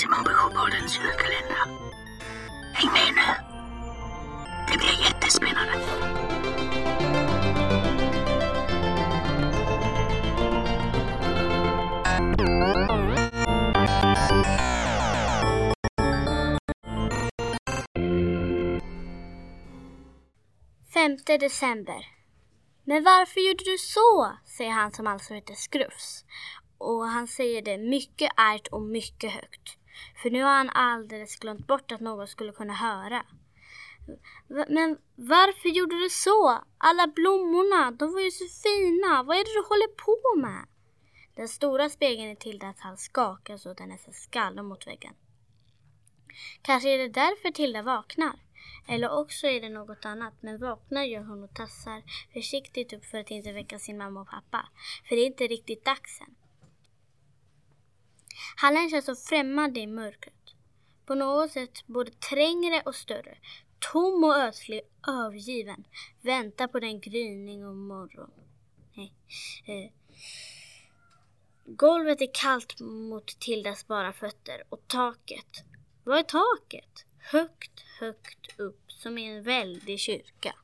Simon på julkalender. Häng med nu! Det blir jättespännande! Femte december. Men varför gjorde du så? säger han som alltså heter Skrufs. Och han säger det mycket argt och mycket högt. För nu har han alldeles glömt bort att någon skulle kunna höra. Men varför gjorde du så? Alla blommorna, de var ju så fina. Vad är det du håller på med? Den stora spegeln i Tildas hals skakar så att den nästan skallar mot väggen. Kanske är det därför Tilda vaknar. Eller också är det något annat, men vaknar gör hon och tassar försiktigt upp för att inte väcka sin mamma och pappa. För det är inte riktigt dags än. Hallen känns så främmande i mörkret. På något sätt både trängre och större. Tom och ödslig, övergiven. Väntar på den gryning och morgon. Nej. Eh. Golvet är kallt mot Tildas bara fötter och taket. Vad är taket? Högt, högt upp som i en väldig kyrka.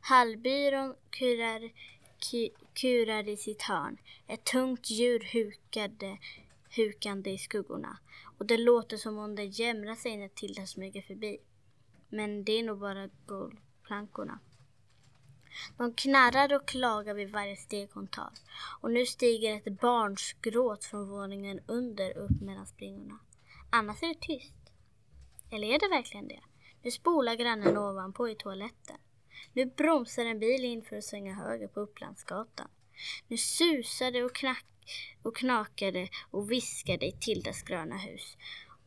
Hallbyrån kurar, ki, kurar i sitt hörn. Ett tungt djur hukade, hukande i skuggorna. Och det låter som om det jämrar sig när Tilda smyger förbi. Men det är nog bara golvplankorna. De knarrar och klagar vid varje steg hon tar. Och nu stiger ett barns gråt från våningen under upp mellan springorna. Annars är det tyst. Eller är det verkligen det? Nu spolar grannen ovanpå i toaletten. Nu bromsar en bil in för att svänga höger på Upplandsgatan. Nu susar det och, knackar och knakade och viskade i Tildas gröna hus.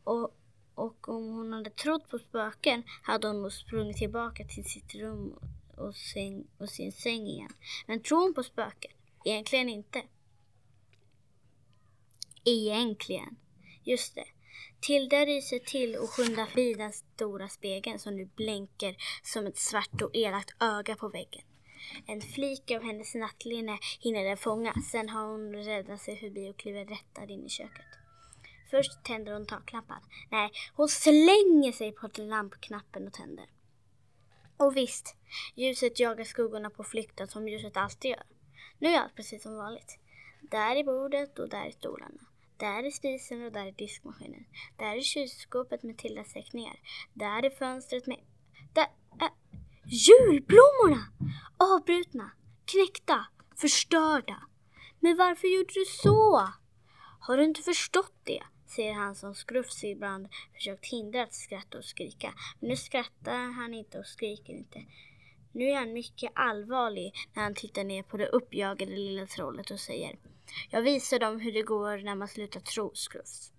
Och, och om hon hade trott på spöken hade hon nog sprungit tillbaka till sitt rum och, säng, och sin säng igen. Men tror hon på spöken? Egentligen inte. Egentligen. Just det. Tilda ryser till och skyndar förbi den stora spegeln som nu blänker som ett svart och elakt öga på väggen. En flik av hennes nattlinne hinner den fånga, sen har hon räddat sig förbi och kliver rättad in i köket. Först tänder hon taklampan. Nej, hon slänger sig på lampknappen och tänder. Och visst, ljuset jagar skuggorna på flykten som ljuset alltid gör. Nu är allt precis som vanligt. Där är bordet och där är stolarna. Där är spisen och där är diskmaskinen. Där är kylskåpet med Tildas teckningar. Där är fönstret med... Där... Äh, julblommorna! Avbrutna, knäckta, förstörda. Men varför gjorde du så? Har du inte förstått det? säger han som Skrufs ibland försökt hindra att skratta och skrika. Men nu skrattar han inte och skriker inte. Nu är han mycket allvarlig när han tittar ner på det uppjagade lilla trollet och säger Jag visar dem hur det går när man slutar tro, Skrufs.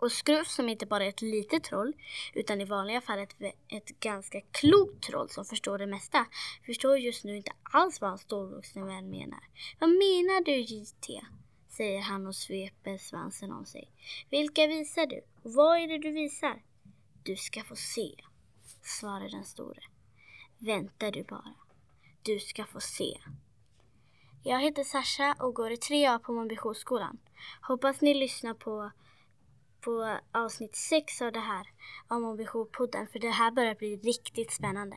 Och Skruv som inte bara är ett litet troll utan i vanliga fall ett, ett ganska klokt troll som förstår det mesta förstår just nu inte alls vad hans storvuxne vän menar. Vad menar du JT? säger han och sveper svansen om sig. Vilka visar du? Och vad är det du visar? Du ska få se, svarar den store. Vänta du bara. Du ska få se. Jag heter Sasha och går i 3A på Mombyskolan. Hoppas ni lyssnar på, på avsnitt 6 av det här, av Månbypodden, för det här börjar bli riktigt spännande.